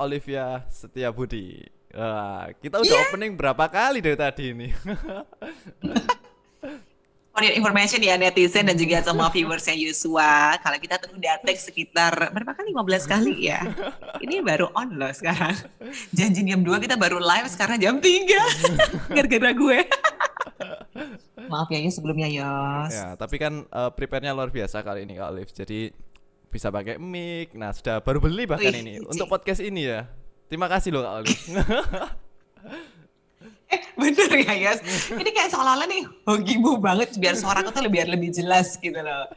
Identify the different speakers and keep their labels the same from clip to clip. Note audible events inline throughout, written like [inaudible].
Speaker 1: Olivia Setia Budi. Wah, kita udah yeah. opening berapa kali dari tadi ini? [laughs]
Speaker 2: For your information ya netizen dan juga semua viewersnya Yusua, kalau kita tuh udah tag sekitar berapa kali? 15 kali ya. Ini baru on loh sekarang. Janji jam 2 kita baru live sekarang jam 3. [laughs] Gara-gara gue. Maaf ya Yus sebelumnya Yos.
Speaker 1: Ya, tapi kan uh, prepare-nya luar biasa kali ini Kak Olive. Jadi bisa pakai mic. Nah, sudah baru beli bahkan Wih, ini. Untuk podcast ini ya. Terima kasih loh Kak Olive. [laughs]
Speaker 2: eh bener ya Yas? Ini kayak seolah-olah nih hogimu banget biar suara aku tuh lebih lebih jelas gitu loh.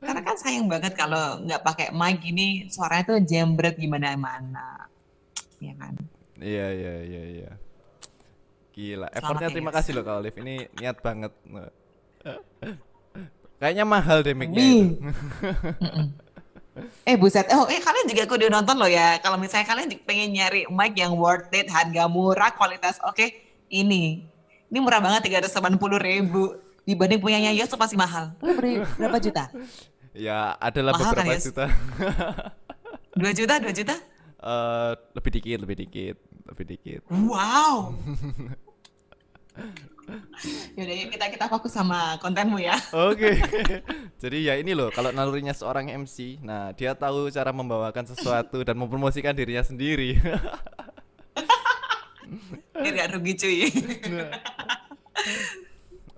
Speaker 2: Karena kan sayang banget kalau nggak pakai mic gini suaranya tuh jembret gimana mana. Ya kan?
Speaker 1: Iya iya iya iya. Gila. Effortnya terima kasih loh Kak Olive. Ini niat banget. Kayaknya mahal deh mic-nya
Speaker 2: Eh buset, oh eh kalian juga kudu nonton loh ya. Kalau misalnya kalian pengen nyari mic yang worth it, harga murah, kualitas oke, okay, ini ini murah banget tiga ratus delapan puluh ribu dibanding punyanya Yos pasti mahal. Lu beri berapa juta?
Speaker 1: Ya adalah mahal beberapa kan, juta. [laughs]
Speaker 2: Dua juta, dua juta?
Speaker 1: Uh, lebih dikit, lebih dikit, lebih dikit.
Speaker 2: Wow. [laughs] Yaudah yuk kita kita fokus sama kontenmu ya.
Speaker 1: Oke. Okay. [laughs] Jadi ya ini loh kalau nalurinya seorang MC, nah dia tahu cara membawakan sesuatu dan mempromosikan dirinya sendiri. [laughs]
Speaker 2: Gak rugi cuy.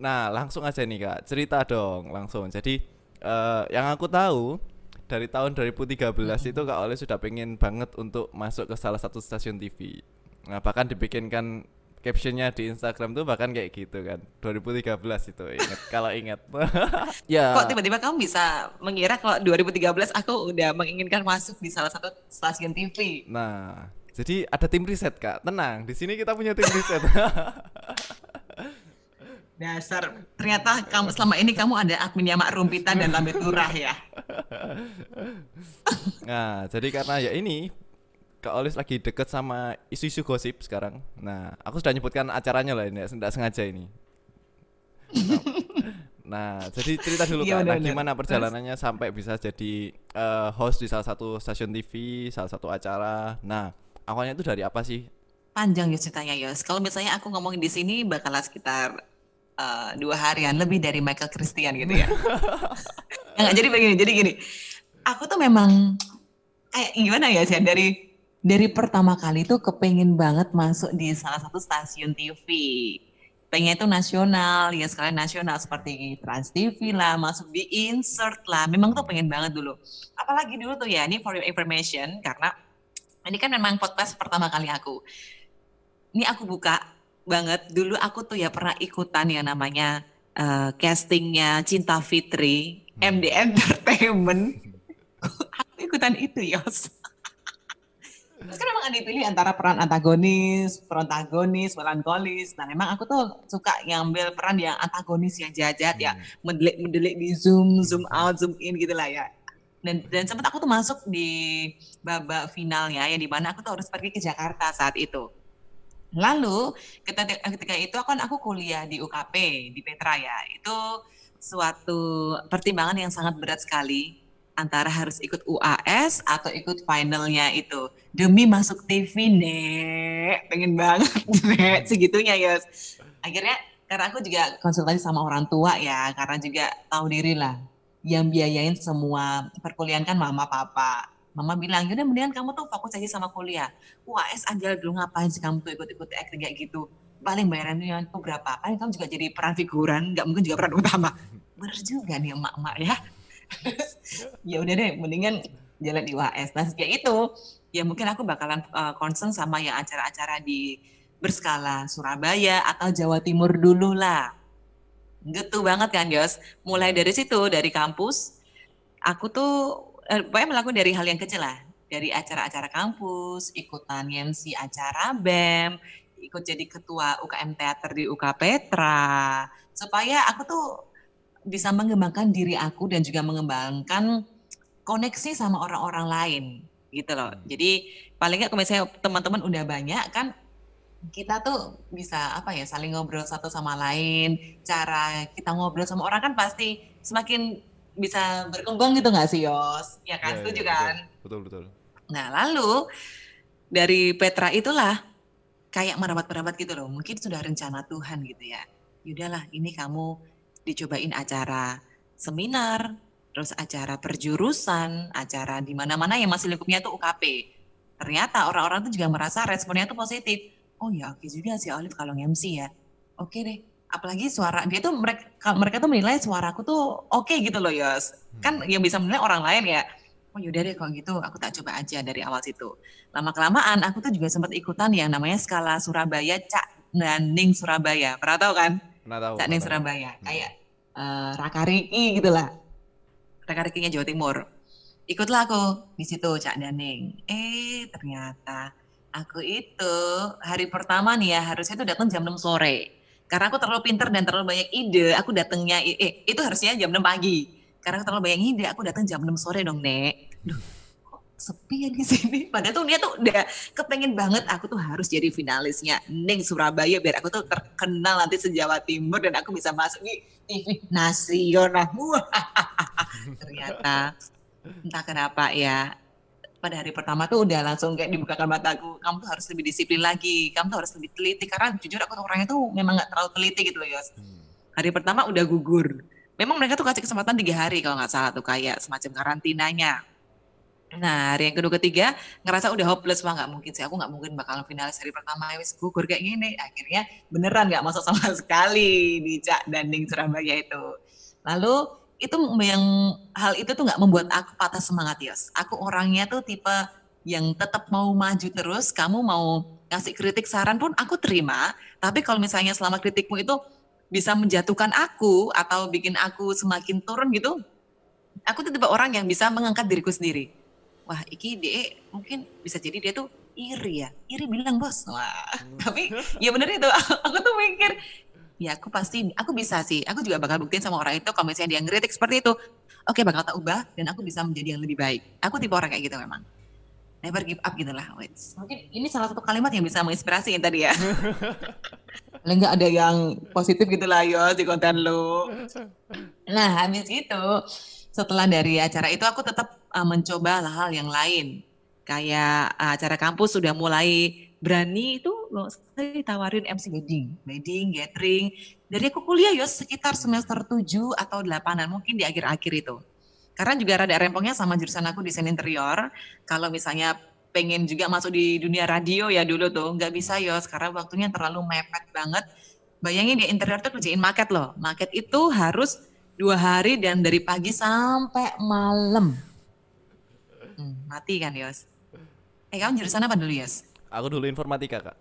Speaker 1: nah, langsung aja nih Kak, cerita dong langsung. Jadi uh, yang aku tahu dari tahun 2013 hmm. itu Kak Oleh sudah pengen banget untuk masuk ke salah satu stasiun TV. Nah, bahkan dibikinkan captionnya di Instagram tuh bahkan kayak gitu kan 2013 itu inget [laughs] kalau inget [laughs]
Speaker 2: ya kok tiba-tiba kamu bisa mengira kalau 2013 aku udah menginginkan masuk di salah satu stasiun TV
Speaker 1: nah jadi ada tim riset kak, tenang. Di sini kita punya tim riset. [laughs]
Speaker 2: Dasar, ternyata kamu selama ini kamu ada admin Yamak Rumpitan dan Lambe Turah ya.
Speaker 1: nah, jadi karena ya ini Kak Olis lagi deket sama isu-isu gosip sekarang. Nah, aku sudah nyebutkan acaranya lah ini, tidak sengaja ini. Nah, jadi cerita dulu iya, Kak, nah, gimana perjalanannya sampai bisa jadi uh, host di salah satu stasiun TV, salah satu acara. Nah, awalnya itu dari apa sih?
Speaker 2: Panjang ya ceritanya Yos. Kalau misalnya aku ngomongin di sini bakal sekitar uh, dua harian lebih dari Michael Christian gitu ya. [laughs] Enggak, jadi begini, jadi gini. Aku tuh memang kayak gimana ya sih dari dari pertama kali tuh kepengen banget masuk di salah satu stasiun TV. Pengen itu nasional, ya sekalian nasional seperti Trans TV lah, masuk di insert lah. Memang tuh pengen banget dulu. Apalagi dulu tuh ya, ini for your information, karena ini kan memang podcast pertama kali aku. Ini aku buka banget. Dulu aku tuh ya pernah ikutan yang namanya uh, castingnya Cinta Fitri, MD. Entertainment. [laughs] aku ikutan itu, Yos. Terus kan memang ada dipilih antara peran antagonis, protagonis, melankolis. Nah memang aku tuh suka ngambil peran yang antagonis yang jahat ya, hmm. mendelik-mendelik di zoom, zoom out, zoom in gitu lah ya dan dan sempat aku tuh masuk di babak finalnya ya di mana aku tuh harus pergi ke Jakarta saat itu. Lalu ketika, ketika itu kan aku kuliah di UKP di Petra ya. Itu suatu pertimbangan yang sangat berat sekali antara harus ikut UAS atau ikut finalnya itu demi masuk TV nek pengen banget [laughs] nek segitunya ya akhirnya karena aku juga konsultasi sama orang tua ya karena juga tahu diri lah yang biayain semua perkuliahan kan mama papa. Mama bilang, yaudah mendingan kamu tuh fokus aja sama kuliah. UAS aja dulu ngapain sih kamu tuh ikut-ikut acting kayak gitu. Paling bayarannya tuh berapa? Paling kamu juga jadi peran figuran, nggak mungkin juga peran utama. Bener juga nih emak-emak ya. [laughs] ya udah deh, mendingan jalan di UAS. Nah kayak itu, ya mungkin aku bakalan uh, concern sama yang acara-acara di berskala Surabaya atau Jawa Timur dulu lah gitu banget kan Yos. Mulai dari situ, dari kampus, aku tuh eh, pokoknya melakukan dari hal yang kecil lah. Dari acara-acara kampus, ikutan MC acara BEM, ikut jadi ketua UKM Teater di UK Petra. Supaya aku tuh bisa mengembangkan diri aku dan juga mengembangkan koneksi sama orang-orang lain gitu loh. Hmm. Jadi paling nggak kalau misalnya teman-teman udah banyak kan kita tuh bisa apa ya saling ngobrol satu sama lain cara kita ngobrol sama orang kan pasti semakin bisa berkembang gitu nggak sih Yos ya kan ya, setuju ya, kan
Speaker 1: betul betul
Speaker 2: nah lalu dari Petra itulah kayak merawat-merawat gitu loh. Mungkin sudah rencana Tuhan gitu ya. Yaudahlah, ini kamu dicobain acara seminar, terus acara perjurusan, acara di mana-mana yang masih lingkupnya tuh UKP. Ternyata orang-orang tuh juga merasa responnya tuh positif. Oh ya oke juga sih Olive kalau MC ya. Oke deh. Apalagi suara dia tuh mereka mereka tuh menilai suaraku tuh oke gitu loh Yos. Kan yang bisa menilai orang lain ya. Oh yaudah deh kalau gitu aku tak coba aja dari awal situ. Lama kelamaan aku tuh juga sempat ikutan yang namanya skala Surabaya Cak Naning Surabaya. Pernah tahu kan?
Speaker 1: Pernah tahu.
Speaker 2: Cak Naning Surabaya. Kayak uh, Raka Riki gitu lah rekan-rekannya Jawa Timur. Ikutlah aku di situ Cak Daning. Eh ternyata aku itu hari pertama nih ya harusnya itu datang jam 6 sore. Karena aku terlalu pinter dan terlalu banyak ide, aku datangnya eh itu harusnya jam 6 pagi. Karena aku terlalu banyak ide, aku datang jam 6 sore dong, Nek. Duh, sepi ya di sini. [laughs] Padahal tuh dia tuh udah kepengen banget aku tuh harus jadi finalisnya Neng Surabaya biar aku tuh terkenal nanti se-Jawa Timur dan aku bisa masuk di TV nasional. [laughs] ternyata entah kenapa ya pada hari pertama tuh udah langsung kayak dibukakan mataku kamu tuh harus lebih disiplin lagi kamu tuh harus lebih teliti karena jujur aku tuh orangnya tuh memang nggak terlalu teliti gitu loh Yos hmm. hari pertama udah gugur memang mereka tuh kasih kesempatan tiga hari kalau nggak salah tuh kayak semacam karantinanya Hari yang kedua ketiga ngerasa udah hopeless wah nggak mungkin sih aku nggak mungkin bakal finalis hari pertama ya wis gugur kayak gini. Akhirnya beneran nggak masuk sama [laughs] sekali di Cak Danding Surabaya itu. Lalu itu yang hal itu tuh nggak membuat aku patah semangat Yos. Aku orangnya tuh tipe yang tetap mau maju terus, kamu mau kasih kritik saran pun aku terima, tapi kalau misalnya selama kritikmu itu bisa menjatuhkan aku atau bikin aku semakin turun gitu, aku tuh tipe orang yang bisa mengangkat diriku sendiri. Wah, iki dia mungkin bisa jadi dia tuh iri ya, iri bilang bos. Wah, hmm. tapi ya bener itu, aku tuh mikir ya aku pasti aku bisa sih aku juga bakal buktiin sama orang itu kalau misalnya dia ngeritik seperti itu. Oke bakal tak ubah dan aku bisa menjadi yang lebih baik. Aku tipe orang kayak gitu memang. Never give up gitu lah mungkin ini salah satu kalimat yang bisa menginspirasi yang tadi ya. [laughs] Paling nggak ada yang positif gitu lah yo di konten lo [laughs] nah habis itu setelah dari acara itu aku tetap uh, mencoba hal-hal yang lain kayak uh, acara kampus sudah mulai berani itu loh saya ditawarin MC wedding, wedding, gathering. Dari aku kuliah ya sekitar semester 7 atau 8 mungkin di akhir-akhir itu. Karena juga rada rempongnya sama jurusan aku desain interior. Kalau misalnya pengen juga masuk di dunia radio ya dulu tuh nggak bisa ya sekarang waktunya terlalu mepet banget. Bayangin di interior tuh kerjain market loh. Market itu harus dua hari dan dari pagi sampai malam. Hmm, mati kan Yos? Eh kamu jurusan apa dulu Yos?
Speaker 1: Aku dulu informatika kak.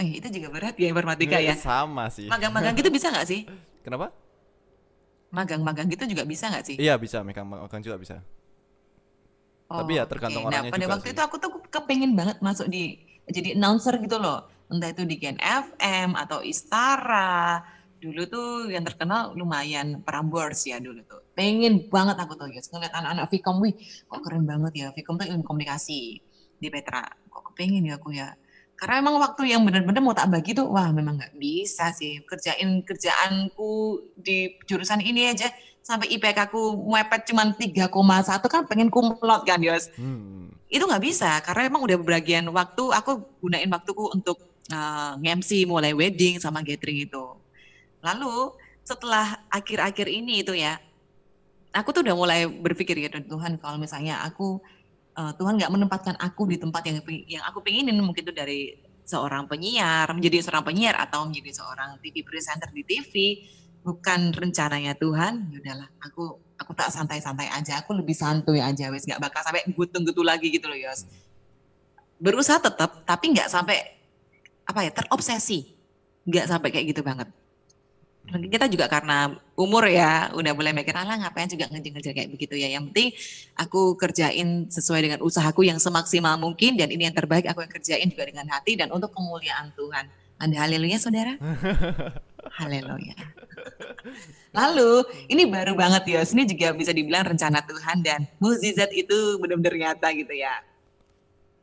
Speaker 2: Eh itu juga berat ya informatika ya.
Speaker 1: Sama sih.
Speaker 2: Magang-magang gitu bisa nggak sih?
Speaker 1: Kenapa?
Speaker 2: Magang-magang gitu juga bisa nggak sih?
Speaker 1: Iya bisa, magang-magang juga bisa. Oh, Tapi ya tergantung okay.
Speaker 2: nah, pada waktu sih. itu aku tuh kepengen banget masuk di jadi announcer gitu loh. Entah itu di Gen FM atau Istara. Dulu tuh yang terkenal lumayan Prambors ya dulu tuh. Pengen banget aku tuh ya. Ngeliat anak-anak Vkom, wih kok keren banget ya. Vkom tuh ilmu komunikasi di Petra. Kok kepengen ya aku ya. Karena emang waktu yang benar-benar mau tak bagi tuh, wah memang nggak bisa sih. Kerjain kerjaanku di jurusan ini aja sampai IPK aku mepet cuma 3,1 kan pengen kumlot kan Yos. Hmm. Itu nggak bisa karena emang udah bagian waktu aku gunain waktuku untuk uh, nge-MC mulai wedding sama gathering itu. Lalu setelah akhir-akhir ini itu ya, aku tuh udah mulai berpikir ya Tuhan kalau misalnya aku uh, Tuhan nggak menempatkan aku di tempat yang yang aku pengenin mungkin itu dari seorang penyiar menjadi seorang penyiar atau menjadi seorang TV presenter di TV bukan rencananya Tuhan ya udahlah aku aku tak santai-santai aja aku lebih santuy aja wes nggak bakal sampai gutung-gutu lagi gitu loh Yos. Berusaha tetap tapi nggak sampai apa ya terobsesi nggak sampai kayak gitu banget mungkin kita juga karena umur ya udah boleh mikir lah ngapain juga ngejar-ngejar kayak begitu ya? Yang penting aku kerjain sesuai dengan usahaku yang semaksimal mungkin dan ini yang terbaik aku yang kerjain juga dengan hati dan untuk kemuliaan Tuhan. Anda haleluya saudara? [laughs] Haleluya. Lalu ini baru banget ya ini juga bisa dibilang rencana Tuhan dan mukjizat itu benar-benar nyata gitu ya.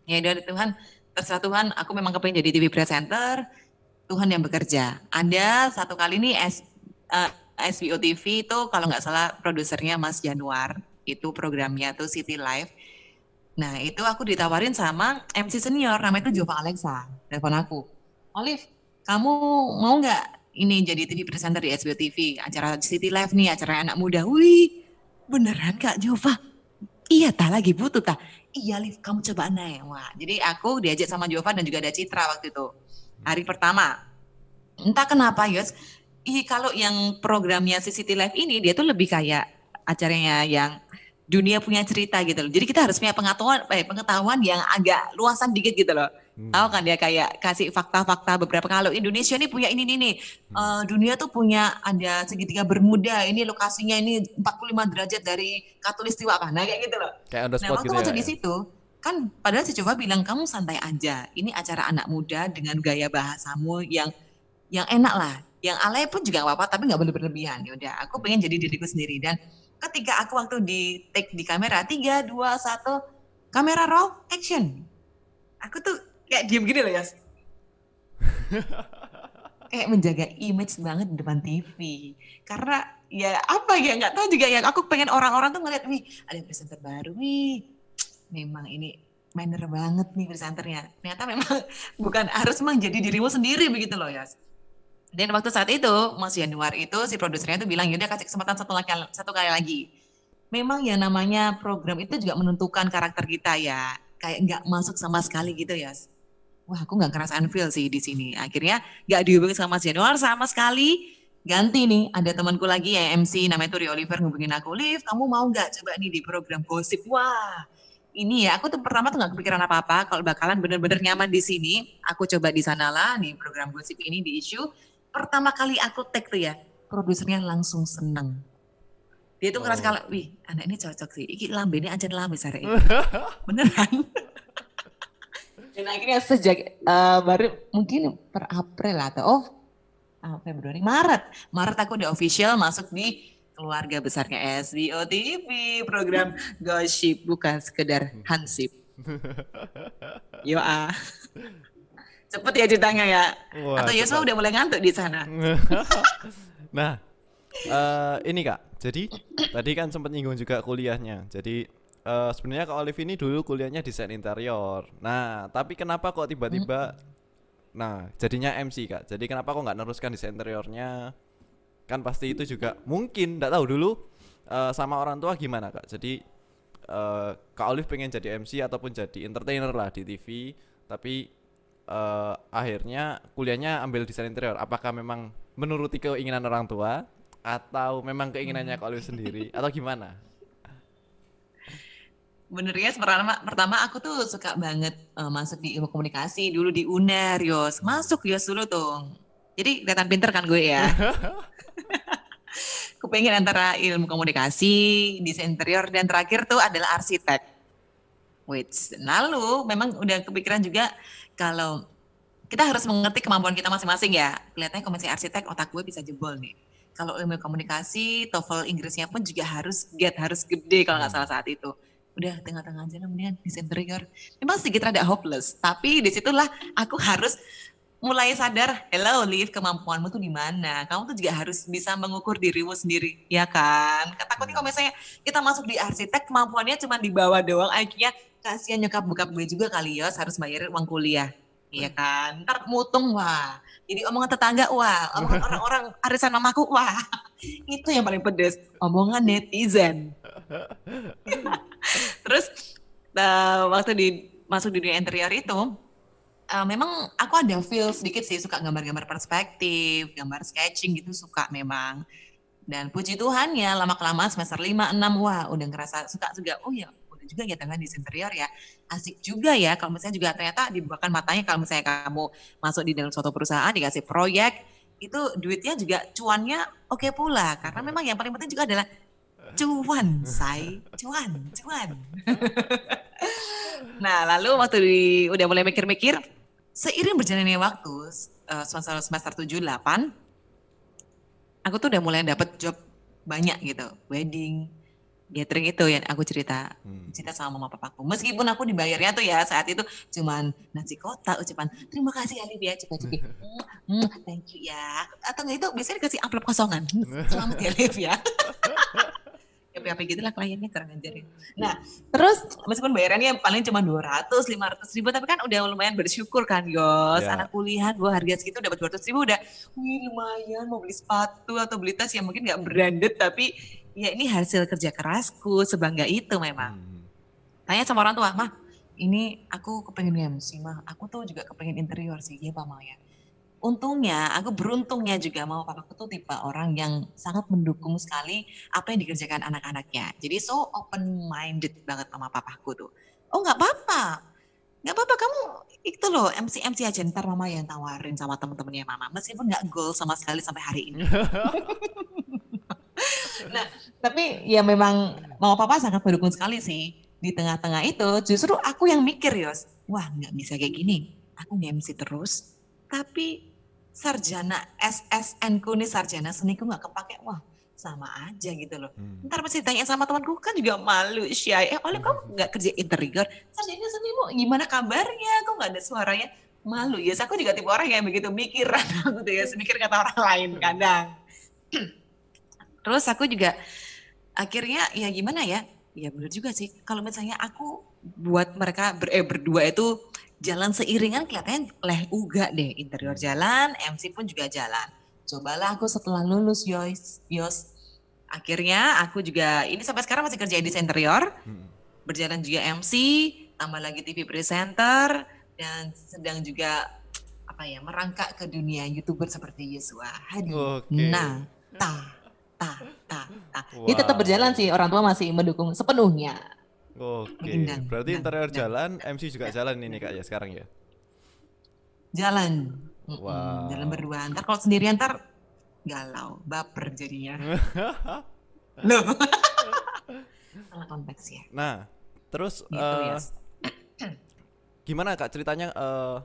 Speaker 2: Ya dari Tuhan terserah Tuhan. Aku memang kepengen jadi TV presenter Tuhan yang bekerja. Ada satu kali nih S, uh, eh, SBO TV itu kalau nggak salah produsernya Mas Januar, itu programnya tuh City Life. Nah itu aku ditawarin sama MC senior namanya itu Jova Alexa telepon aku. Olive, kamu mau nggak ini jadi TV presenter di SBO TV acara City Live nih acara anak muda. Wih beneran Kak Jova? Iya tak lagi butuh tak? Iya Liv kamu coba naik. Wah jadi aku diajak sama Jova dan juga ada Citra waktu itu hari pertama. Entah kenapa Yos, ih kalau yang programnya City Live ini dia tuh lebih kayak acaranya yang dunia punya cerita gitu loh. Jadi kita harus punya pengetahuan eh, pengetahuan yang agak luasan dikit gitu loh. Hmm. Tahu kan dia kayak kasih fakta-fakta beberapa kalau Indonesia ini punya ini nih nih. Hmm. Uh, dunia tuh punya ada segitiga bermuda. Ini lokasinya ini 45 derajat dari katulistiwa apa. Nah kayak gitu loh.
Speaker 1: Kayak on the spot
Speaker 2: nah, waktu
Speaker 1: gitu
Speaker 2: masuk
Speaker 1: ya.
Speaker 2: di situ kan padahal si coba bilang kamu santai aja. Ini acara anak muda dengan gaya bahasamu yang yang enak lah. Yang alay pun juga gak apa-apa tapi nggak berlebihan. Ya udah, aku pengen jadi diriku sendiri dan ketika aku waktu di take di kamera tiga dua satu kamera roll action aku tuh kayak diem gini loh ya [laughs] kayak menjaga image banget di depan TV karena ya apa ya nggak tahu juga ya aku pengen orang-orang tuh ngeliat wih ada presenter baru wih memang ini manner banget nih presenternya ternyata memang [laughs] bukan harus memang jadi dirimu sendiri begitu loh ya dan waktu saat itu Mas Januar itu si produsernya itu bilang yaudah kasih kesempatan satu lagi satu kali lagi. Memang yang namanya program itu juga menentukan karakter kita ya. Kayak nggak masuk sama sekali gitu ya. Wah aku nggak ngerasain feel sih di sini. Akhirnya nggak dihubungi sama Mas Januar sama sekali. Ganti nih, ada temanku lagi ya MC namanya tuh Rio Oliver ngubungin aku, Liv kamu mau nggak coba nih di program gosip? Wah, ini ya, aku tuh pertama tuh nggak kepikiran apa-apa kalau bakalan bener-bener nyaman di sini. Aku coba di sanalah nih program gosip ini di isu pertama kali aku tag tuh ya, produsernya langsung seneng. Dia tuh ngerasa
Speaker 1: Oh.
Speaker 2: kalau, wih anak ini cocok sih, iki lambe ini aja lambe sare [laughs] Beneran. Dan akhirnya sejak eh, baru mungkin per April atau oh ah, Februari, Maret. Maret aku udah official masuk di keluarga besarnya SBO TV, program gosip bukan sekedar hansip. Yo ah. Cepet ya ceritanya ya.
Speaker 1: Wah,
Speaker 2: Atau Yosua udah mulai ngantuk di sana. [laughs]
Speaker 1: nah, eh, ini kak. Jadi tadi kan sempat nyinggung juga kuliahnya. Jadi eh, sebenarnya kak Olive ini dulu kuliahnya desain interior. Nah, tapi kenapa kok tiba-tiba, nah jadinya MC kak. Jadi kenapa kok nggak neruskan desain interiornya? Kan pasti itu juga mungkin, nggak tahu dulu eh, sama orang tua gimana kak. Jadi eh, kak Olive pengen jadi MC ataupun jadi entertainer lah di TV, tapi eh, akhirnya kuliahnya ambil desain interior. Apakah memang menuruti keinginan orang tua atau memang keinginannya Kak Olive sendiri [laughs] atau gimana?
Speaker 2: Bener ya, pertama, pertama aku tuh suka banget eh, masuk di ilmu komunikasi dulu di UNER, Yos. Masuk Yos dulu tuh. Jadi kelihatan pinter kan gue ya. [laughs] Aku pengen antara ilmu komunikasi, desain interior, dan terakhir tuh adalah arsitek. Which, lalu memang udah kepikiran juga kalau kita harus mengerti kemampuan kita masing-masing ya. Kelihatannya komisi arsitek otak gue bisa jebol nih. Kalau ilmu komunikasi, TOEFL Inggrisnya pun juga harus get, harus gede kalau nggak salah saat itu. Udah tengah-tengah aja lah mendingan desain interior. Memang sedikit rada hopeless, tapi di situlah aku harus mulai sadar, hello Liv, kemampuanmu tuh di mana? Kamu tuh juga harus bisa mengukur dirimu sendiri, ya kan? Takutnya kalau misalnya kita masuk di arsitek, kemampuannya cuma di bawah doang, akhirnya kasihan nyokap bokap gue juga kali ya, harus bayarin uang kuliah. Iya kan? Ntar mutung, wah. Jadi omongan tetangga, wah. Omongan [laughs] orang-orang arisan mamaku, wah. [laughs] Itu yang paling pedes. Omongan netizen. [laughs] Terus eh, waktu di masuk di dunia interior itu, eh, memang aku ada feel sedikit sih suka gambar-gambar perspektif, gambar sketching gitu suka memang. Dan puji Tuhan ya lama kelamaan semester 5, 6 wah udah ngerasa suka juga. Oh ya udah juga ya dengan desain interior ya. Asik juga ya kalau misalnya juga ternyata dibukakan matanya kalau misalnya kamu masuk di dalam suatu perusahaan dikasih proyek itu duitnya juga cuannya oke pula karena memang yang paling penting juga adalah cuan, say, cuan, cuan. [laughs] nah, lalu waktu di, udah mulai mikir-mikir, seiring berjalannya waktu, eh, semester semester 7 8 aku tuh udah mulai dapet job banyak gitu, wedding, gathering itu yang aku cerita.
Speaker 1: Hmm.
Speaker 2: cerita sama mama papaku. Meskipun aku dibayarnya tuh ya saat itu cuman nasi kotak ucapan terima kasih Alif ya coba coba hmm, hmm, thank you ya. Atau itu biasanya dikasih amplop kosongan. [laughs] Selamat ya Alif ya [laughs] ya PPAP gitu lah kliennya kurang ajarin. Nah, terus meskipun bayarannya paling cuma 200, 500 ribu, tapi kan udah lumayan bersyukur kan, Yos.
Speaker 1: Ya.
Speaker 2: Anak kuliah gue harga segitu dapat 200 ribu udah, wih lumayan mau beli sepatu atau beli tas yang mungkin nggak branded, tapi ya ini hasil kerja kerasku, sebangga itu memang.
Speaker 1: Hmm.
Speaker 2: Tanya sama orang tua, mah ini aku kepengen MC mah, aku tuh juga kepengen interior sih, iya Pak mau ya. Untungnya, aku beruntungnya juga mau papaku tuh tipe orang yang sangat mendukung sekali apa yang dikerjakan anak-anaknya. Jadi so open minded banget sama papaku tuh. Oh nggak apa-apa, nggak apa-apa kamu itu loh MC MC aja ntar mama yang tawarin sama temen-temennya mama meskipun nggak goal sama sekali sampai hari ini. [laughs] nah tapi ya memang mama papa sangat mendukung sekali sih di tengah-tengah itu justru aku yang mikir Yos, wah nggak bisa kayak gini, aku nge-MC terus, tapi sarjana SSN ku nih sarjana seniku nggak kepake, wah sama aja gitu loh.
Speaker 1: Hmm.
Speaker 2: Ntar pasti tanya sama temanku kan juga malu shy, eh oleh kamu nggak kerja interior, sarjana senimu gimana kabarnya, kok nggak ada suaranya, malu ya. Aku juga tipe orang yang begitu mikiran [laughs] aku tuh ya, [laughs] mikir kata orang lain kadang. [clears throat] Terus aku juga akhirnya ya gimana ya, ya bener juga sih. Kalau misalnya aku buat mereka ber, eh, berdua itu jalan seiringan kelihatannya leh uga deh. Interior jalan, MC pun juga jalan. Cobalah aku setelah lulus Yos, Yos. Akhirnya aku juga, ini sampai sekarang masih kerja di interior.
Speaker 1: Hmm.
Speaker 2: Berjalan juga MC, tambah lagi TV presenter. Dan sedang juga apa ya merangkak ke dunia youtuber seperti Yesua Hadi.
Speaker 1: Oke.
Speaker 2: Nah, ta, ta, ta, ta. Dia tetap
Speaker 1: Wow.
Speaker 2: berjalan sih, orang tua masih mendukung sepenuhnya.
Speaker 1: Oke.
Speaker 2: Indah,
Speaker 1: Berarti interior
Speaker 2: indah.
Speaker 1: jalan, MC juga jalan ini kak ya sekarang ya.
Speaker 2: Jalan.
Speaker 1: Wow.
Speaker 2: Jalan berdua. Ntar kalau sendirian ntar galau, baper jadinya. [laughs] Loh. Salah konteks ya.
Speaker 1: Nah, terus
Speaker 2: Gitu
Speaker 1: eh,
Speaker 2: ya.
Speaker 1: gimana kak ceritanya eh,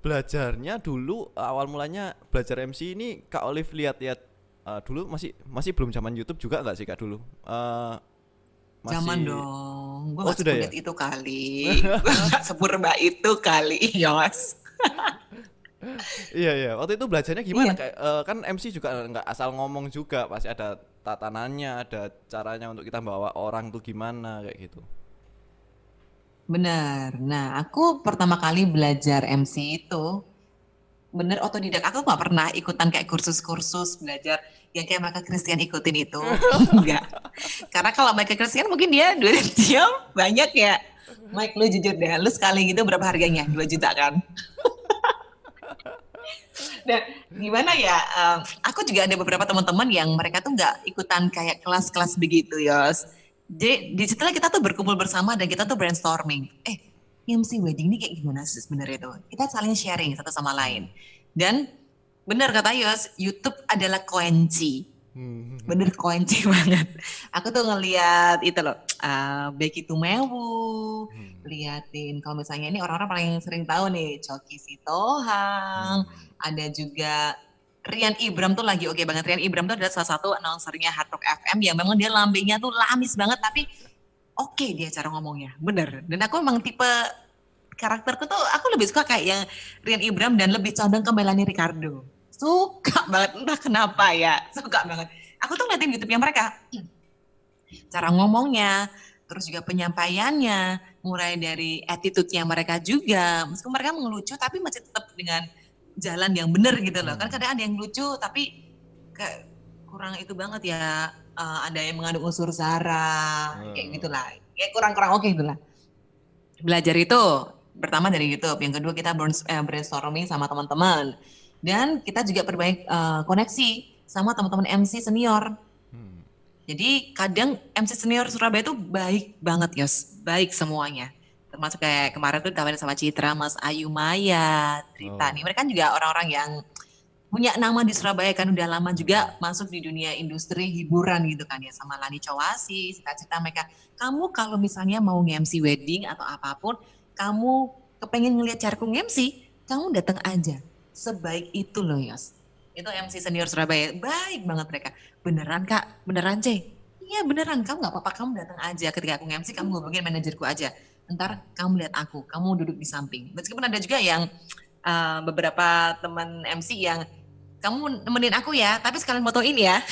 Speaker 1: belajarnya dulu awal mulanya belajar MC ini kak Olive lihat-lihat eh, dulu masih masih belum zaman YouTube juga nggak sih kak dulu? Eh, masih-
Speaker 2: Zaman dong. Gue
Speaker 1: Oh,
Speaker 2: gak
Speaker 1: sudah ya?
Speaker 2: itu kali. Gue sepurba itu kali, [laughs] Yos.
Speaker 1: Iya iya. Waktu itu belajarnya gimana?
Speaker 2: Iya.
Speaker 1: Kayak eh, kan MC juga nggak asal ngomong juga, pasti ada tatanannya, ada caranya untuk kita bawa orang tuh gimana kayak gitu.
Speaker 2: Bener. Nah, aku pertama kali belajar MC itu bener otodidak. Aku nggak pernah ikutan kayak kursus-kursus belajar yang kayak Michael Christian ikutin itu. [laughs] Enggak. Karena kalau Michael Christian mungkin dia duit [laughs] dia banyak ya. Mike lu jujur deh, lu sekali gitu berapa harganya? 2 juta kan? Dan [laughs] gimana ya, em, aku juga ada beberapa teman-teman yang mereka tuh nggak ikutan kayak kelas-kelas begitu, Yos. Jadi di situlah kita tuh berkumpul bersama dan kita tuh brainstorming. Eh, MC wedding ini kayak gimana sih sebenarnya itu? Kita saling sharing satu sama lain. Dan benar kata Yos, YouTube adalah kunci.
Speaker 1: Hmm.
Speaker 2: Bener kunci [laughs] banget. Aku tuh ngeliat itu loh, eh, Becky Tumewu,
Speaker 1: Hmm.
Speaker 2: liatin kalau misalnya ini orang-orang paling sering tahu nih, Coki Sitohang, ada juga Rian Ibram tuh lagi oke banget. Rian Ibram tuh adalah salah satu announcernya Hard Rock FM yang memang dia lambingnya tuh lamis banget tapi oke dia cara ngomongnya, bener. Dan aku memang tipe karakterku tuh aku lebih suka kayak yang Rian Ibram dan lebih condong ke Melanie Ricardo. Suka banget, entah kenapa ya, suka banget. Aku tuh ngeliatin YouTube-nya mereka, [clears throat] cara ngomongnya, terus juga penyampaiannya, mulai dari attitude-nya mereka juga. Meskipun mereka mengelucu tapi masih tetap dengan jalan yang benar gitu loh. Kan kadang ada yang lucu tapi kayak kurang itu banget ya. Eh, ada yang mengandung unsur sara, kayak
Speaker 1: Hmm.
Speaker 2: gitulah. Kayak kurang-kurang oke gitulah. Belajar itu pertama dari YouTube, yang kedua kita eh, brainstorming sama teman-teman. Dan kita juga perbaik eh, koneksi sama teman-teman MC senior.
Speaker 1: Hmm.
Speaker 2: Jadi kadang MC senior Surabaya itu baik banget Yos, baik semuanya. Termasuk kayak kemarin tuh ditawarin sama Citra, Mas Ayu Maya, Trita
Speaker 1: Oh.
Speaker 2: nih. Mereka kan juga orang-orang yang punya nama di Surabaya kan udah lama juga masuk di dunia industri hiburan gitu kan ya sama Lani Cowasi, cita-cita mereka. Kamu kalau misalnya mau nge-MC wedding atau apa pun, kamu kepengen ngelihat carku nge-MC, kamu datang aja. Sebaik itu loh Yos. Itu MC senior Surabaya, baik banget mereka. Beneran kak, beneran C? Iya beneran, kamu gak apa-apa, kamu datang aja ketika aku nge-MC, kamu hubungin manajerku aja. Ntar kamu lihat aku, kamu duduk di samping. Meskipun ada juga yang uh, beberapa teman MC yang kamu nemenin aku ya, tapi sekalian fotoin ya.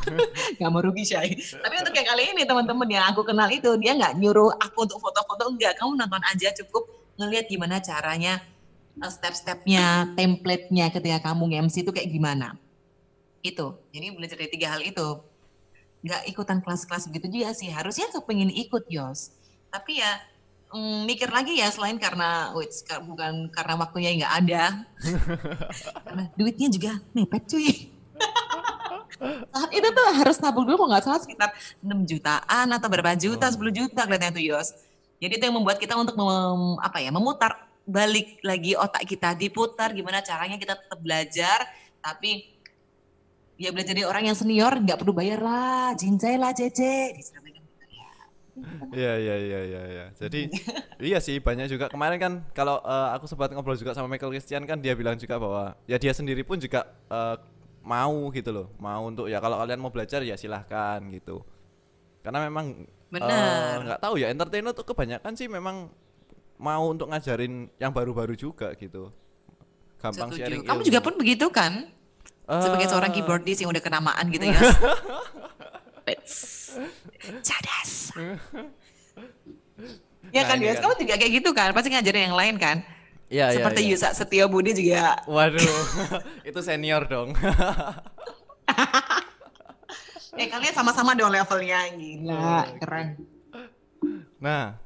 Speaker 2: [laughs] gak mau rugi Syai. Tapi untuk yang kali ini teman-teman yang aku kenal itu, dia nggak nyuruh aku untuk foto-foto, enggak. Kamu nonton aja cukup ngelihat gimana caranya, eh, step-stepnya, template-nya ketika kamu nge-MC itu kayak gimana. Itu, jadi belajar dari tiga hal itu. Nggak ikutan kelas-kelas begitu juga sih, harusnya kepingin ikut Yos. Tapi ya mm, mikir lagi ya selain karena wait, bukan karena waktunya nggak ada [laughs] karena duitnya juga mepet cuy saat itu tuh harus nabung dulu kalau nggak salah sekitar 6 jutaan atau berapa juta, oh. 10 juta kelihatannya tuh Yos. Jadi itu yang membuat kita untuk mem, apa ya, memutar balik lagi otak kita diputar gimana caranya kita tetap belajar tapi ya belajar dari orang yang senior nggak perlu bayar lah, jinjai lah Cece.
Speaker 1: Iya iya iya iya ya. Jadi [laughs] iya sih banyak juga kemarin kan kalau uh, aku sempat ngobrol juga sama Michael Christian kan dia bilang juga bahwa ya dia sendiri pun juga uh, mau gitu loh, mau untuk ya kalau kalian mau belajar ya silahkan gitu. Karena memang eh, nggak uh, tahu ya entertainer tuh kebanyakan sih memang mau untuk ngajarin yang baru-baru juga gitu.
Speaker 2: Gampang Setuju. sharing. Kamu ilmu. juga pun begitu kan? Uh, Sebagai seorang keyboardist yang udah kenamaan gitu ya. [laughs] Cadas. ya nah, kan, Yus? Kan. Kamu juga kayak gitu kan? Pasti ngajarin yang lain kan? Iya, iya Seperti ya, ya. Yusa Setio Budi juga.
Speaker 1: Waduh, [laughs] itu senior dong. [laughs]
Speaker 2: eh kalian sama-sama dong levelnya, gila, keren.
Speaker 1: Nah,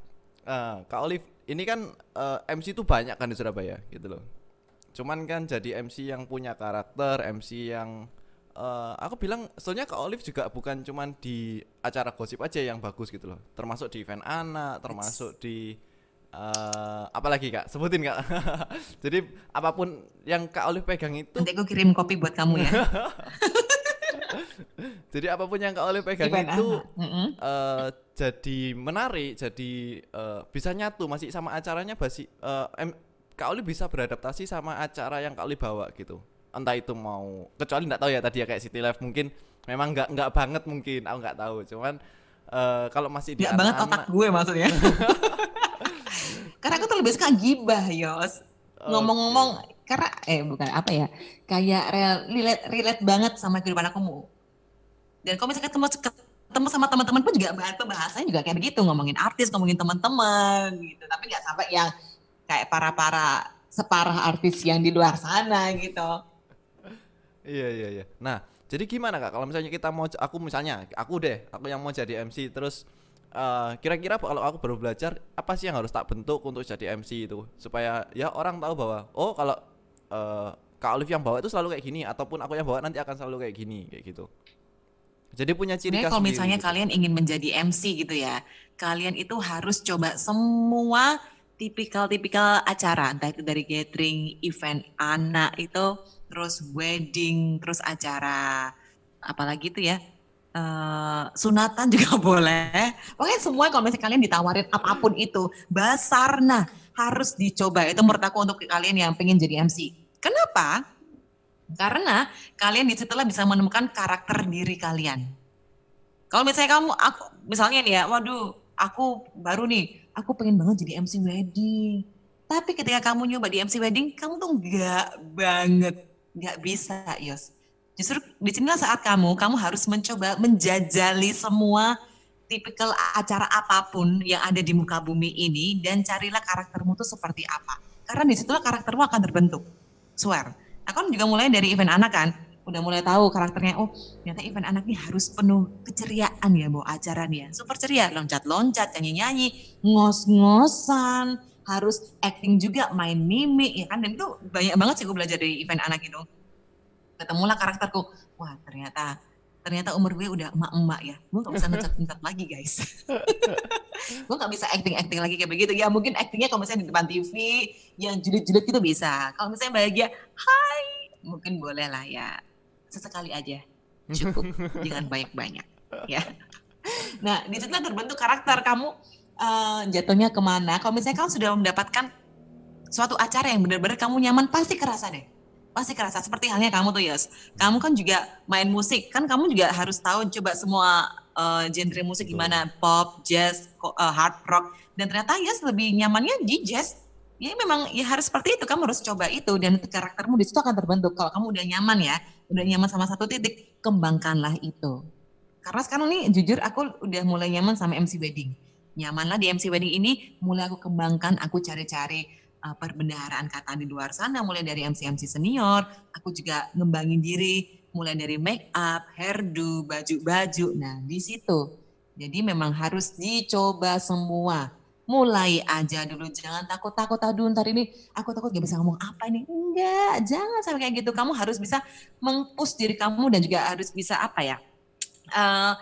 Speaker 1: uh, Kak Olive, ini kan uh, eh, MC itu banyak kan di Surabaya, gitu loh. Cuman kan jadi MC yang punya karakter, MC yang uh, aku bilang soalnya Kak Olive juga bukan cuman di acara gosip aja yang bagus gitu loh. Termasuk di event anak termasuk di uh, apalagi kak? Sebutin kak. [laughs] Jadi apa pun yang Kak Olive pegang itu
Speaker 2: nanti aku kirim kopi buat kamu ya. [laughs]
Speaker 1: Jadi apa pun yang Kak Olive pegang itu uh, jadi menarik jadi uh, bisa nyatu masih sama acaranya basi uh, Kak Olive bisa beradaptasi sama acara yang Kak Olive bawa gitu entah itu mau kecuali nggak tahu ya tadi ya kayak City Life mungkin memang nggak nggak banget mungkin aku nggak tahu. Cuman uh, kalau masih
Speaker 2: di nggak banget otak gue maksudnya. [laughs] Karena aku tuh lebih suka gibah yos. Ngomong-ngomong okay. karena eh bukan apa ya kayak relate relate banget sama kehidupan aku. Dan kalau misalnya ketemu ketemu sama teman-teman pun juga bahasanya juga kayak begitu. Ngomongin artis ngomongin teman-teman gitu. Tapi nggak sampai yang kayak para para separah artis yang di luar sana gitu
Speaker 1: Iya iya iya. Nah, jadi gimana kak? Kalau misalnya kita mau, aku misalnya, aku deh, aku yang mau jadi MC, terus eh, kira-kira kalau aku baru belajar, apa sih yang harus tak bentuk untuk jadi MC itu, supaya ya orang tahu bahwa, oh kalau uh, kak Olive yang bawa itu selalu kayak gini, ataupun aku yang bawa nanti akan selalu kayak gini, kayak gitu. Jadi punya ciri khas.
Speaker 2: Kalau misalnya gitu. kalian ingin menjadi MC gitu ya, kalian itu harus coba semua tipikal-tipikal acara, entah itu dari gathering, event anak itu terus wedding, terus acara apalagi itu ya uh, sunatan [laughs] juga boleh. Pokoknya semua kalau misalnya kalian ditawarin apa pun itu, basar nah harus dicoba. Itu menurut aku untuk kalian yang pengen jadi MC. Kenapa? Karena kalian di situlah bisa menemukan karakter diri kalian. Kalau misalnya kamu, aku misalnya nih ya, waduh, aku baru nih, aku pengen banget jadi MC wedding. Tapi ketika kamu nyoba di MC wedding, kamu tuh enggak banget nggak bisa Yos. Justru di sinilah saat kamu kamu harus mencoba menjajali semua tipikal acara apa pun yang ada di muka bumi ini dan carilah karaktermu tuh seperti apa. Karena di situlah karaktermu akan terbentuk. Swear. Aku kan juga mulai dari event anak kan udah mulai tahu karakternya oh ternyata event anak ini harus penuh keceriaan ya bawa acara nih ya. Super ceria loncat-loncat nyanyi-nyanyi ngos-ngosan harus acting juga main mimik ya kan? Dan itu banyak banget sih gue belajar dari event anak itu. Ketemulah karakterku. Wah ternyata ternyata umur gue udah emak-emak ya. Gue gak bisa ngecat-ngecat lagi guys. [laughs] Gue gak bisa acting-acting lagi kayak begitu. Ya mungkin actingnya kalau misalnya di depan TV yang julid-julid itu bisa. Kalau misalnya bahagia hai! Mungkin boleh lah ya sesekali aja [laughs] cukup jangan banyak-banyak ya nah di situ terbentuk karakter kamu uh, jatuhnya ke mana. Kalau misalnya kamu sudah mendapatkan suatu acara yang benar-benar kamu nyaman, pasti kerasa deh. Pasti kerasa. Seperti halnya kamu tuh, Yos. Kamu kan juga main musik. Kan kamu juga harus tahu coba semua uh, genre musik gimana. Pop, jazz, uh, hard rock. Dan ternyata Yos lebih nyamannya di jazz. Ya memang ya harus seperti itu. Kamu harus coba itu. Dan karaktermu di situ akan terbentuk. Kalau kamu udah nyaman ya udah nyaman sama satu titik, kembangkanlah itu. Karena sekarang nih jujur aku udah mulai nyaman sama MC wedding. Nyamanlah di MC wedding ini, mulai aku kembangkan, aku cari-cari uh, perbendaharaan kata di luar sana, mulai dari MC-MC senior, aku juga ngembangin diri, mulai dari make up, hairdo, baju-baju. Nah, di situ. Jadi memang harus dicoba semua mulai aja dulu. Jangan takut takut aduh ntar ini aku takut gak bisa ngomong apa ini. Enggak jangan sampai kayak gitu. Kamu harus bisa mengpush diri kamu dan juga harus bisa apa ya uh,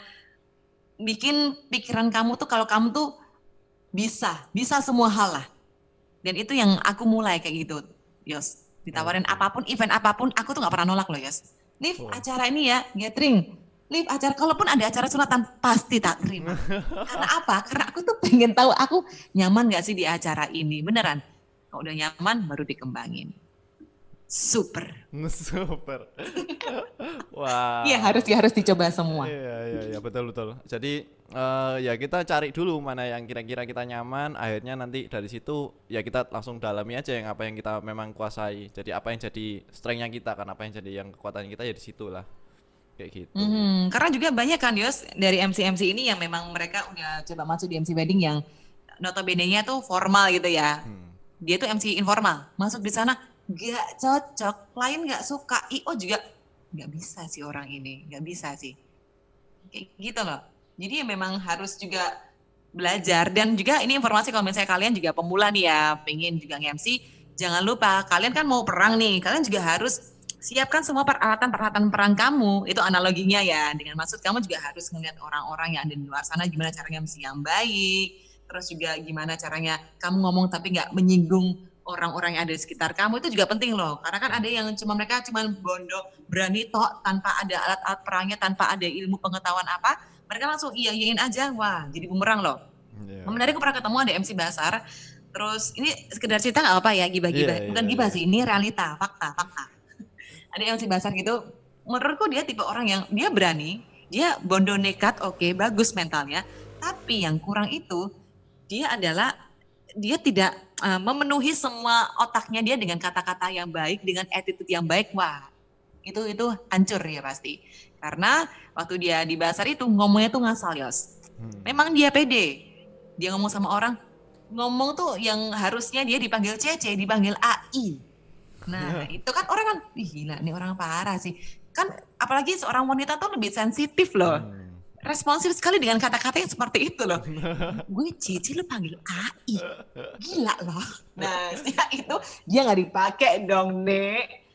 Speaker 2: bikin pikiran kamu tuh kalau kamu tuh bisa bisa semua hal lah. Dan itu yang aku mulai kayak gitu Yos. Ditawarin apa pun event apa pun aku tuh nggak pernah nolak loh Yos. Nih oh. acara ini ya gathering Liv acara kalaupun ada acara sunatan pasti tak terima. Karena apa? Karena aku tuh pengen tahu aku nyaman gak sih di acara ini. Beneran. Kalau udah nyaman baru dikembangin. Super. [laughs]
Speaker 1: Super. Wah.
Speaker 2: Iya harus ya harus dicoba semua.
Speaker 1: Iya iya iya betul betul. Jadi uh, ya kita cari dulu mana yang kira-kira kita nyaman. Akhirnya nanti dari situ ya kita langsung dalami aja yang apa yang kita memang kuasai. Jadi apa yang jadi strengthnya kita kan apa yang jadi yang kekuatan kita ya di situ lah kayak gitu.
Speaker 2: Hmm, karena juga banyak kan Yos dari MC-MC ini yang memang mereka udah coba masuk di MC wedding yang notabene-nya tuh formal gitu ya. Hmm. Dia tuh MC informal, masuk di sana gak cocok, klien gak suka, IO juga gak bisa sih orang ini, gak bisa sih. Kayak gitu loh. Jadi ya memang harus juga belajar dan juga ini informasi kalau misalnya kalian juga pemula nih ya, pengen juga nge-MC, jangan lupa kalian kan mau perang nih, kalian juga harus siapkan semua peralatan-peralatan perang kamu. Itu analoginya ya. Dengan maksud kamu juga harus melihat orang-orang yang ada di luar sana gimana caranya mesti yang baik. Terus juga gimana caranya kamu ngomong tapi nggak menyinggung orang-orang yang ada di sekitar kamu itu juga penting loh. Karena kan ada yang cuma mereka cuma bondo berani tok tanpa ada alat-alat perangnya, tanpa ada ilmu pengetahuan apa, mereka langsung iya iyain aja. Wah, jadi bumerang loh. Yeah. Menarik aku pernah ketemu ada MC Basar. Terus ini sekedar cerita nggak apa ya gibah-gibah. Yeah, Bukan yeah, gibah yeah. sih, ini realita, fakta, fakta ada yang si Basar gitu menurutku dia tipe orang yang dia berani dia bondo nekat oke okay, bagus mentalnya tapi yang kurang itu dia adalah dia tidak uh, memenuhi semua otaknya dia dengan kata-kata yang baik dengan attitude yang baik wah itu itu hancur ya pasti. Karena waktu dia di basar itu ngomongnya tuh ngasal yos. Hmm. memang dia pede. Dia ngomong sama orang ngomong tuh yang harusnya dia dipanggil CC dipanggil AI Nah, itu kan orang kan, Ih, gila nih orang parah sih. Kan apalagi seorang wanita tuh lebih sensitif loh. Hmm. Responsif sekali dengan kata-kata yang seperti itu loh. [laughs] Gue cici lu panggil AI. Gila loh. Nah, [laughs] setelah itu dia nggak dipakai dong, Nek.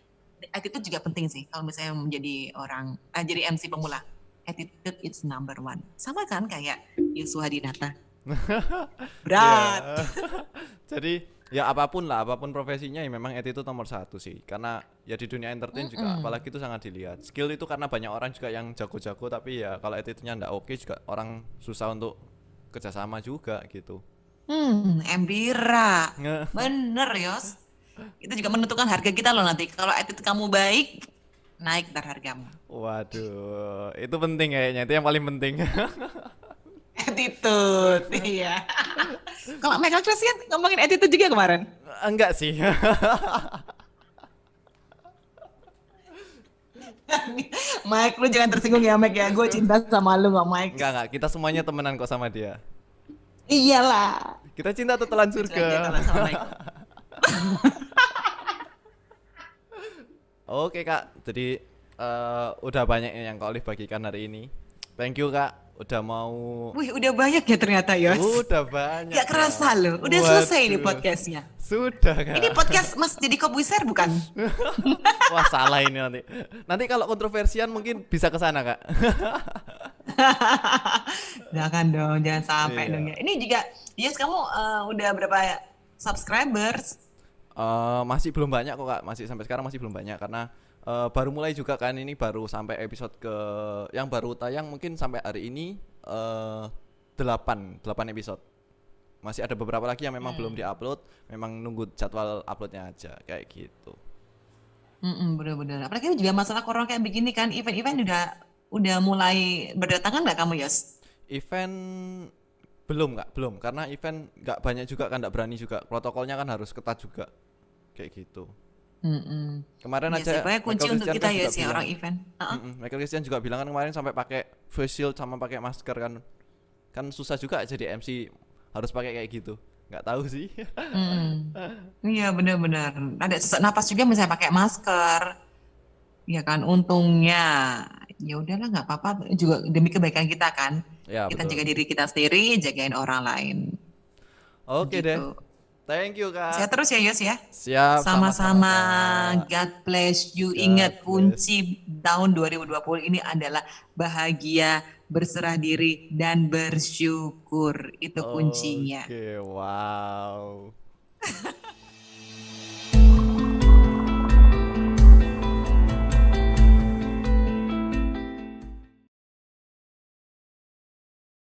Speaker 2: Attitude juga penting sih kalau misalnya menjadi orang, eh, jadi MC pemula. Attitude is number one. Sama kan kayak Yusuf Hadinata. [laughs] Berat.
Speaker 1: Yeah. jadi ya apa pun lah apa pun profesinya ya memang attitude nomor satu sih. Karena ya di dunia entertain mm -hmm. juga apalagi itu sangat dilihat. Skill itu karena banyak orang juga yang jago-jago tapi ya kalau attitude-nya ndak oke juga orang susah untuk kerjasama juga gitu.
Speaker 2: Hmm embira. Bener yos. Itu juga menentukan harga kita loh nanti. Kalau attitude kamu baik naik ntar hargamu.
Speaker 1: Waduh itu penting kayaknya. Itu yang paling penting [laughs]
Speaker 2: attitude iya kalau Michael Christian ngomongin attitude juga kemarin
Speaker 1: enggak sih [laughs]
Speaker 2: Mike, lu jangan tersinggung ya Mike ya. Gue cinta sama lu gak Mike.
Speaker 1: Enggak, enggak. Kita semuanya temenan kok sama dia.
Speaker 2: Iyalah.
Speaker 1: Kita cinta atau telan surga. [laughs] Oke kak, jadi uh, udah banyak yang kau bagikan hari ini. Thank you kak udah mau
Speaker 2: Wih udah banyak ya ternyata Yos.
Speaker 1: Udah banyak
Speaker 2: Gak kerasa loh. Udah Waduh. selesai ini podcastnya.
Speaker 1: Sudah kan
Speaker 2: Ini podcast Mas jadi Kobuser bukan? [laughs]
Speaker 1: Wah salah ini nanti. Nanti kalau kontroversian mungkin bisa ke sana kak. [laughs]
Speaker 2: Jangan dong Jangan sampai iya. dong ya. Ini juga Yes kamu uh, udah berapa subscribers?
Speaker 1: Uh, masih belum banyak kok kak. Masih sampai sekarang masih belum banyak Karena uh, baru mulai juga kan ini baru sampai episode ke yang baru tayang mungkin sampai hari ini uh, 8 8 episode. Masih ada beberapa lagi yang memang hmm. belum diupload, memang nunggu jadwal uploadnya aja kayak gitu.
Speaker 2: Mm bener-bener. Apalagi juga masalah corona kayak begini kan, event-event udah udah mulai berdatangan nggak kamu Yos?
Speaker 1: Event belum nggak belum karena event nggak banyak juga kan nggak berani juga protokolnya kan harus ketat juga kayak gitu
Speaker 2: Mm-mm.
Speaker 1: Kemarin
Speaker 2: Iya
Speaker 1: aja
Speaker 2: sih, kunci
Speaker 1: Michael
Speaker 2: untuk
Speaker 1: Christian
Speaker 2: kita
Speaker 1: kan
Speaker 2: ya
Speaker 1: juga
Speaker 2: sih
Speaker 1: bilang,
Speaker 2: orang event. Heeh.
Speaker 1: Mm-mm, Michael Christian juga bilang kan kemarin sampai pakai face shield sama pakai masker kan. Kan susah juga jadi MC harus pakai kayak gitu. Nggak tahu sih.
Speaker 2: Mm. Iya benar-benar. Ada sesak napas juga misalnya pakai masker. Ya kan, untungnya ya udahlah nggak apa-apa juga demi kebaikan kita kan.
Speaker 1: ya,
Speaker 2: kita
Speaker 1: betul.
Speaker 2: jaga diri kita sendiri, jagain orang lain.
Speaker 1: Oke deh.
Speaker 2: Gitu.
Speaker 1: Thank you, Kak.
Speaker 2: Sehat terus ya Yos ya.
Speaker 1: Siap,
Speaker 2: Sama-sama. God bless you.
Speaker 1: God
Speaker 2: Ingat
Speaker 1: bless.
Speaker 2: kunci tahun 2020 ini adalah bahagia, berserah diri dan bersyukur. Itu kuncinya.
Speaker 1: Oke, wow. [laughs]